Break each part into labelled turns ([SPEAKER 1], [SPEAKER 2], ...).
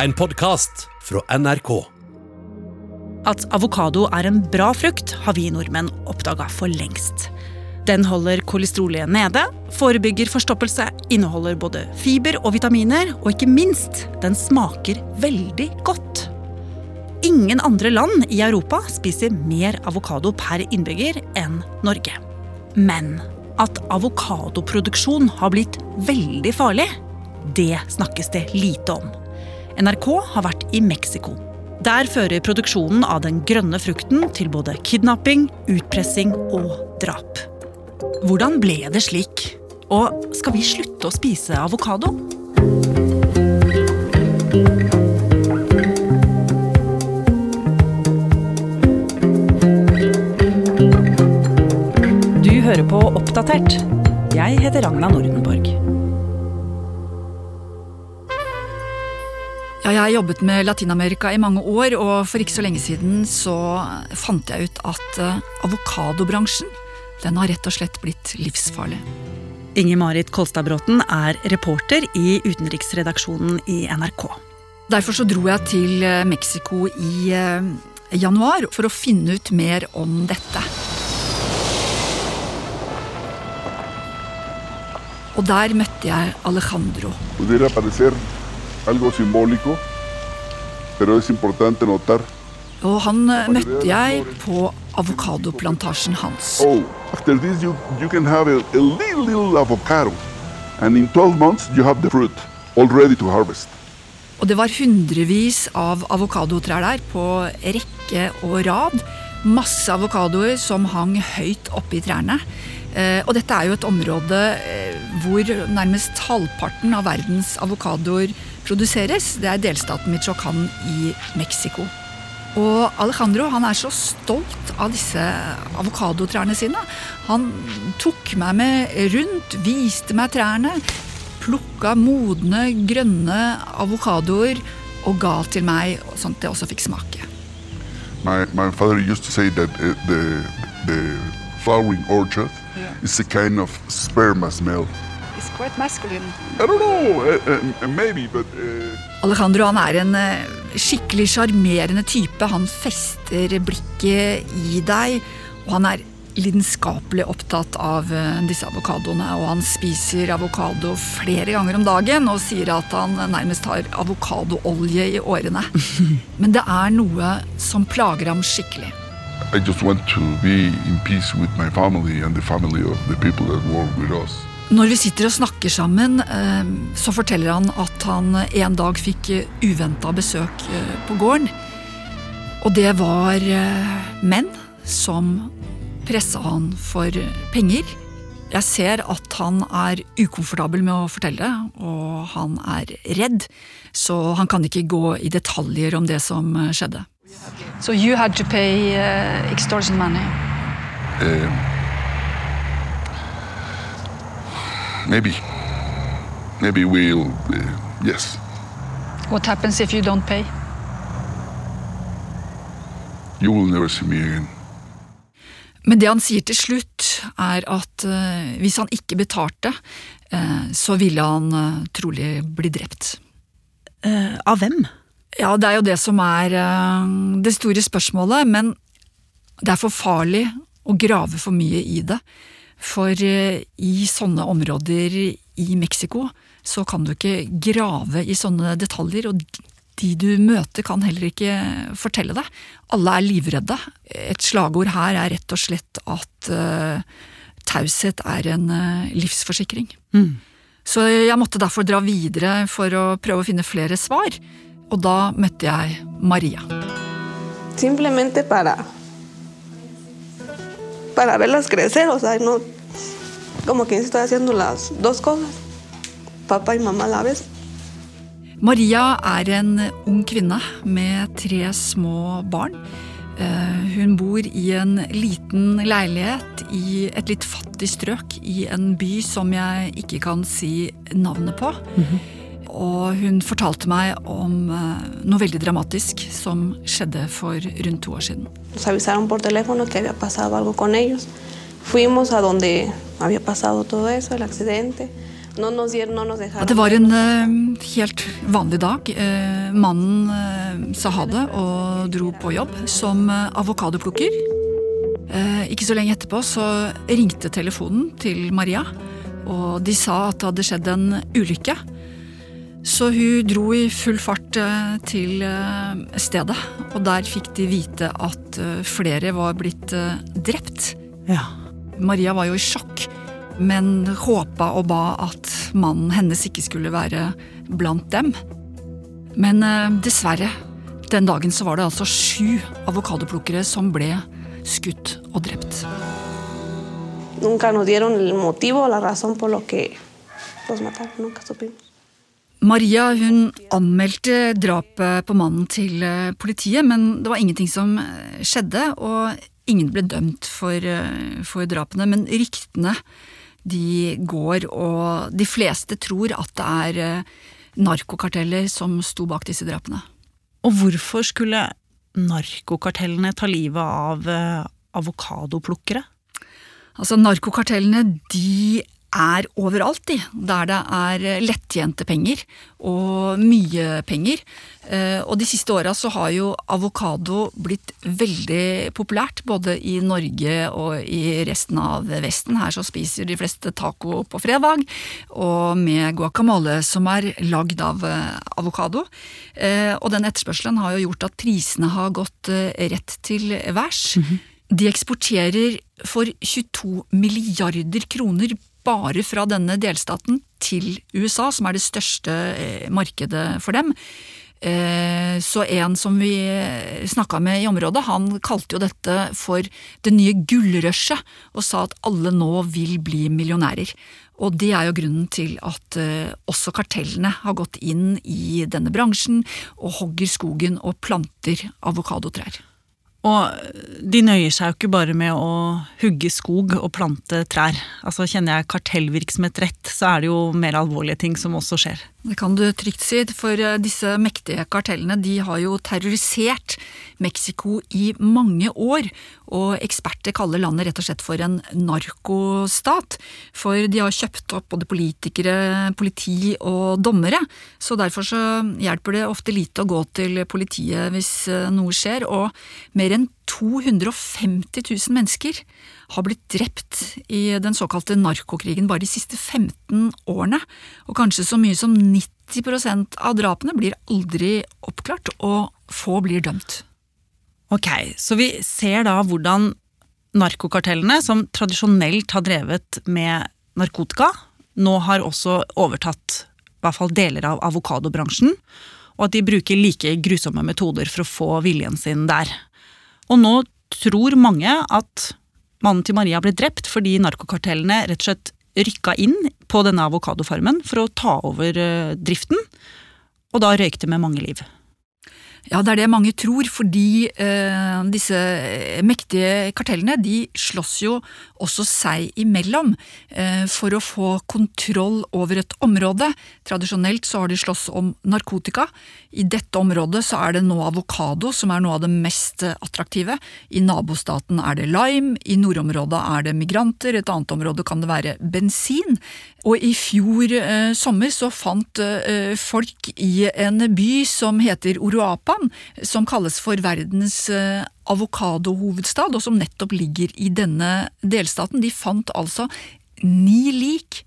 [SPEAKER 1] En podkast fra NRK.
[SPEAKER 2] At avokado er en bra frukt, har vi nordmenn oppdaga for lengst. Den holder kolesterolet nede, forebygger forstoppelse, inneholder både fiber og vitaminer, og ikke minst, den smaker veldig godt. Ingen andre land i Europa spiser mer avokado per innbygger enn Norge. Men at avokadoproduksjon har blitt veldig farlig, det snakkes det lite om. NRK har vært i Mexico. Der fører produksjonen av den grønne frukten til både kidnapping, utpressing og drap. Hvordan ble det slik? Og skal vi slutte å spise avokado? Du hører på Oppdatert. Jeg heter Ragna Nordenborg.
[SPEAKER 3] Ja, jeg har jobbet med Latin-Amerika i mange år, og for ikke så lenge siden så fant jeg ut at eh, avokadobransjen den har rett og slett blitt livsfarlig.
[SPEAKER 2] Inger-Marit Kolstadbråten er reporter i utenriksredaksjonen i NRK.
[SPEAKER 3] Derfor så dro jeg til eh, Mexico i eh, januar for å finne ut mer om dette. Og der møtte jeg Alejandro.
[SPEAKER 4] Algo simbólico, pero es importante notar.
[SPEAKER 3] Og han eh, møtte jeg på avokadoplantasjen hans.
[SPEAKER 4] Oh, after this you, you can have a, a little, little avocado. And in 12 months you have the fruit all ready to harvest.
[SPEAKER 3] Og det var hundrevis av avokadotrær der på rekke og rad. Masse avokadoer som hang høyt oppe i trærne. Eh, og dette er jo et område eh, hvor nærmest halvparten av verdens avokadoer produseres. Det er delstaten Michoacán i Mexico. Og Alejandro han er så stolt av disse avokadotrærne sine. Han tok meg med rundt, viste meg trærne, plukka modne, grønne avokadoer og ga til meg, sånn at jeg også fikk smake.
[SPEAKER 4] My, my father used to say that uh, the, the flowering orchard is a kind of sperma smell.
[SPEAKER 3] It's quite masculine.
[SPEAKER 4] I don't know, uh, uh, maybe, but uh,
[SPEAKER 3] Alejandro han er en skikkelig sjarmerende type. Han fester blikket i deg, og han er lidenskapelig opptatt av disse avokadoene. Og han spiser avokado flere ganger om dagen og sier at han nærmest har avokadoolje i årene. Men det er noe som plager ham skikkelig.
[SPEAKER 4] I just want to be in peace with my family and the family of the people that work with us.
[SPEAKER 3] Når vi sitter og snakker sammen, eh, så forteller han at han en dag fikk uventa besøk eh, på gården. Og det var eh, menn som pressa han for penger. Jeg ser at han er ukomfortabel med å fortelle, og han er redd. Så han kan ikke gå i detaljer om det som skjedde. So du måtte betale pay uh, extortion money?
[SPEAKER 4] Maybe, maybe we'll, uh, yes.
[SPEAKER 3] What happens if you don't pay?
[SPEAKER 4] You will never see me again.
[SPEAKER 3] Men det han sier til slutt, er at uh, hvis han ikke betalte, uh, så ville han uh, trolig bli drept.
[SPEAKER 2] Eh, av hvem?
[SPEAKER 3] Ja, det er jo det som er det store spørsmålet, men det er for farlig å grave for mye i det. For eh, i sånne områder i Mexico så kan du ikke grave i sånne detaljer, og de du møter kan heller ikke fortelle det. Alle er livredde. Et slagord her er rett og slett at uh, taushet er en uh, livsforsikring. Så jeg måtte derfor dra videre for å prøve å finne flere svar. Og da møtte jeg Maria.
[SPEAKER 5] simplemente para para verlas crecer, o sea, no como que estoy haciendo las dos cosas, papá y mamá a la vez.
[SPEAKER 3] Maria er en ung kvinne med tre små barn. Eh, Hun bor i en liten leilighet i et litt fattig strøk i en by som jeg ikke kan si navnet på. Og hun fortalte meg om eh, noe veldig dramatisk som skjedde for rundt to år siden. Det var en eh, helt vanlig dag. Eh, mannen sa ha det og dro på jobb som avokadoplukker. Ikke så lenge etterpå så ringte telefonen til Maria, og de sa at det hadde skjedd en ulykke. Så hun dro i full fart eh, til eh, stedet, og der fikk de vite at eh, flere var blitt drept.
[SPEAKER 2] Ja.
[SPEAKER 3] Maria var jo i sjokk, men håpa og ba at mannen hennes ikke skulle være blant dem. Men dessverre, den dagen så var det altså sju avokadoplukkere som ble skutt og drept.
[SPEAKER 5] Nunca nos dieron el motivo o la razón por lo que los mataron. Nunca supimos.
[SPEAKER 3] Maria hun anmeldte drapet på mannen til eh, politiet, men det var ingenting som eh, skjedde, og ingen ble dømt for, eh, for drapene. Men ryktene de går, og de fleste tror at det er narkokarteller som sto bak disse drapene.
[SPEAKER 2] Og hvorfor skulle narkokartellene ta livet av avokadoplukkere?
[SPEAKER 3] Altså, narkokartellene, de er overalt, de. Der det er lettjente penger, og mye penger. Eh, Og de siste åra så har jo avokado blitt veldig populært, både i Norge og i resten av Vesten. Her så spiser de fleste taco på fredag, og med guacamole, som er lagd av eh, avokado. Eh, Og den etterspørselen har jo gjort at prisene har gått rett til værs. De eksporterer for 22 milliarder kroner bare fra denne delstaten til USA, som er det største eh, markedet for dem. Eh, Så en som vi snakka med i området, han kalte jo dette for det nye gullrushet, og sa at alle nå vil bli millionærer. Og det er jo grunnen til at eh, også kartellene har gått inn i denne bransjen og hogger skogen og planter avokadotrær.
[SPEAKER 2] Og de nøyer seg jo ikke bare med å hugge skog og plante trær. Altså Kjenner jeg kartellvirksomhet rett, så er det jo mer alvorlige ting som også skjer.
[SPEAKER 3] Det kan du trygt si, for eh, disse mektige kartellene de har jo terrorisert Mexico i mange år, og eksperter kaller landet rett og slett for en narkostat. For de har kjøpt opp både politikere, politi og dommere, så derfor så hjelper det ofte lite å gå til politiet hvis eh, noe skjer, og mer enn 250 000 mennesker har blitt drept i den såkalte narkokrigen bare de siste 15 årene, og kanskje så mye som 90% av drapene blir aldri oppklart, og få blir dømt.
[SPEAKER 2] Ok, så vi ser da hvordan narkokartellene, som tradisjonelt har drevet med narkotika, nå har også overtatt i hvert fall deler av avokadobransjen, og at de bruker like grusomme metoder for å få viljen sin der. Og nå tror mange at mannen til Maria ble drept fordi narkokartellene rett og slett rykka inn på denne avokadofarmen for å ta over eh, driften, og da røykte med mange liv.
[SPEAKER 3] Ja, det er det mange tror, fordi eh, disse mektige kartellene de slåss jo også seg imellom eh, for å få kontroll over et område. Tradisjonelt så har de slåss om narkotika. I dette området så er det nå avokado som er noe av det mest attraktive. I nabostaten er det lime, i nordområdet er det migranter, et annet område kan det være bensin. Og i fjor eh, sommer så fant eh, folk i en by som heter Uruapan, som kalles for verdens eh, avokadohovedstad, og som nettopp ligger i denne delstaten. De fant altså ni lik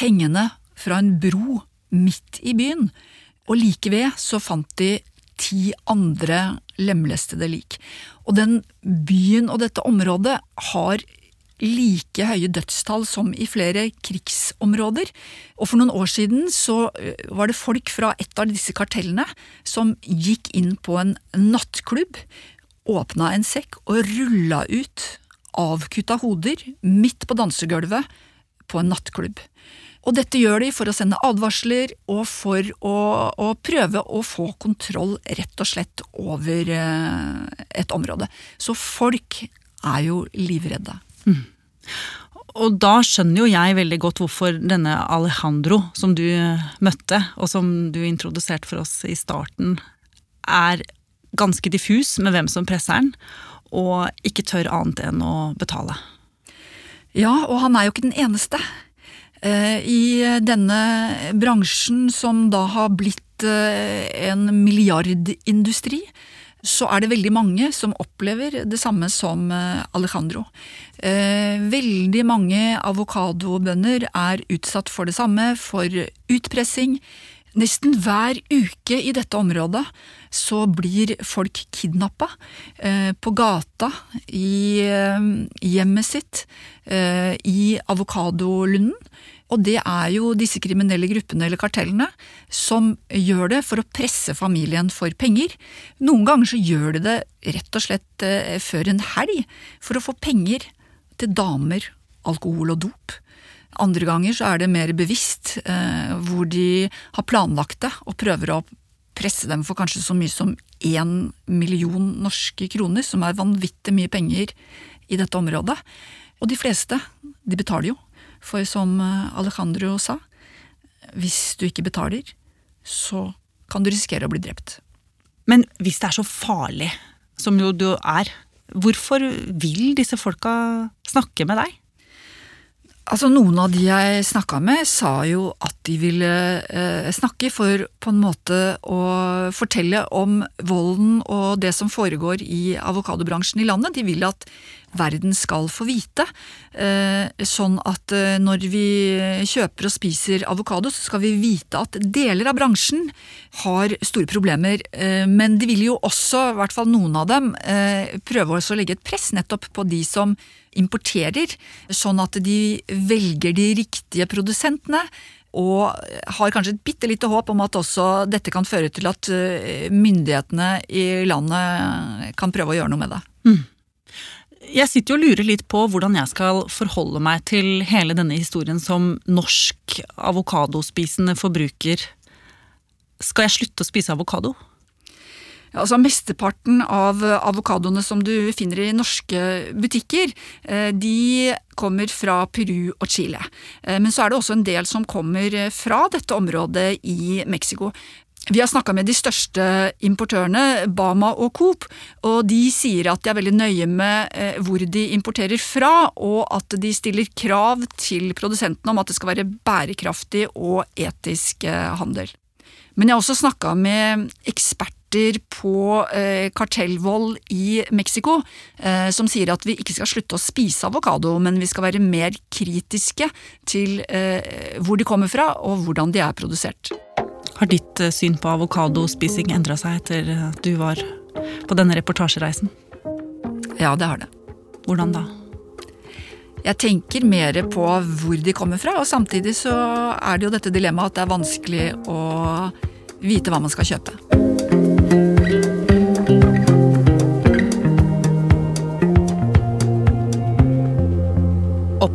[SPEAKER 3] hengende fra en bro midt i byen, og like ved så fant de ti andre lemlestede lik. Og den byen og dette området har like høye dødstall som i flere krigsområder. Og for noen år siden så eh, var det folk fra et av disse kartellene som gikk inn på en nattklubb, åpna en sekk og rulla ut avkutta hoder midt på dansegulvet på en nattklubb. Og dette gjør de for å sende advarsler og for å, å prøve å få kontroll rett og slett over eh, et område. Så folk er jo livredde.
[SPEAKER 2] Og da skjønner jo jeg veldig godt hvorfor denne Alejandro, som du møtte, og som du introduserte for oss i starten, er ganske diffus med hvem som presser han, og ikke tør annet enn å betale.
[SPEAKER 3] Ja, og han er jo ikke den eneste. Eh, I denne bransjen som da har blitt eh, en milliardindustri, så er det veldig mange som opplever det samme som eh, Alejandro. Veldig mange avokadobønder er utsatt for det samme, for utpressing. Nesten hver uke i dette området så blir folk kidnappa eh, på gata, i eh, hjemmet sitt, eh, i avokadolunden. Og det er jo disse kriminelle gruppene eller kartellene som gjør det for å presse familien for penger. Noen ganger så gjør de det rett og slett eh, før en helg, for å få penger til damer, alkohol og dop. Andre ganger så er det mer bevisst, eh, hvor de har planlagt det og prøver å presse dem for kanskje så mye som én million norske kroner, som er vanvittig mye penger i dette området. Og de fleste, de betaler jo. For som eh, Alejandro sa, hvis du ikke betaler, så kan du risikere å bli drept.
[SPEAKER 2] Men hvis det er så farlig som jo du er, hvorfor vil disse folka snakke med deg?
[SPEAKER 3] Altså Noen av de jeg snakka med, sa jo at de ville eh, snakke for på en måte å fortelle om volden og det som foregår i avokadobransjen i landet. De vil at verden skal få vite. Eh, sånn at eh, når vi kjøper og spiser avokado, så skal vi vite at deler av bransjen har store problemer. Eh, men de vil jo også, i hvert fall noen av dem, eh, prøve å legge et press nettopp på de som importerer, sånn at de velger de riktige produsentene. Og har kanskje et bitte lite håp om at også dette kan føre til at eh, myndighetene i landet kan prøve å gjøre noe med det. Mm.
[SPEAKER 2] Jeg sitter og lurer litt på hvordan jeg skal forholde meg til hele denne historien som norsk avokadospisende forbruker. Skal jeg slutte å spise avokado?
[SPEAKER 3] Altså Mesteparten av avokadoene som du finner i norske butikker, eh, de kommer fra Peru og Chile. Eh, men så er det også en del som kommer fra dette området i Mexico. Vi har snakka med de største importørene, Bama og Coop, og de sier at de er veldig nøye med eh, hvor de importerer fra, og at de stiller krav til produsentene om at det skal være bærekraftig og etisk handel. Men jeg har også snakka med eksperter på eh, kartellvold i Mexico, eh, som sier at vi ikke skal slutte å spise avokado, men vi skal være mer kritiske til eh, hvor de kommer fra og hvordan de er produsert.
[SPEAKER 2] Har ditt syn på avokadospising endra seg etter at du var på denne reportasjereisen?
[SPEAKER 3] Ja, det har det.
[SPEAKER 2] Hvordan da?
[SPEAKER 3] Jeg tenker mer på hvor de kommer fra, og samtidig så er det jo dette dilemmaet at det er vanskelig å vite hva man skal kjøpe.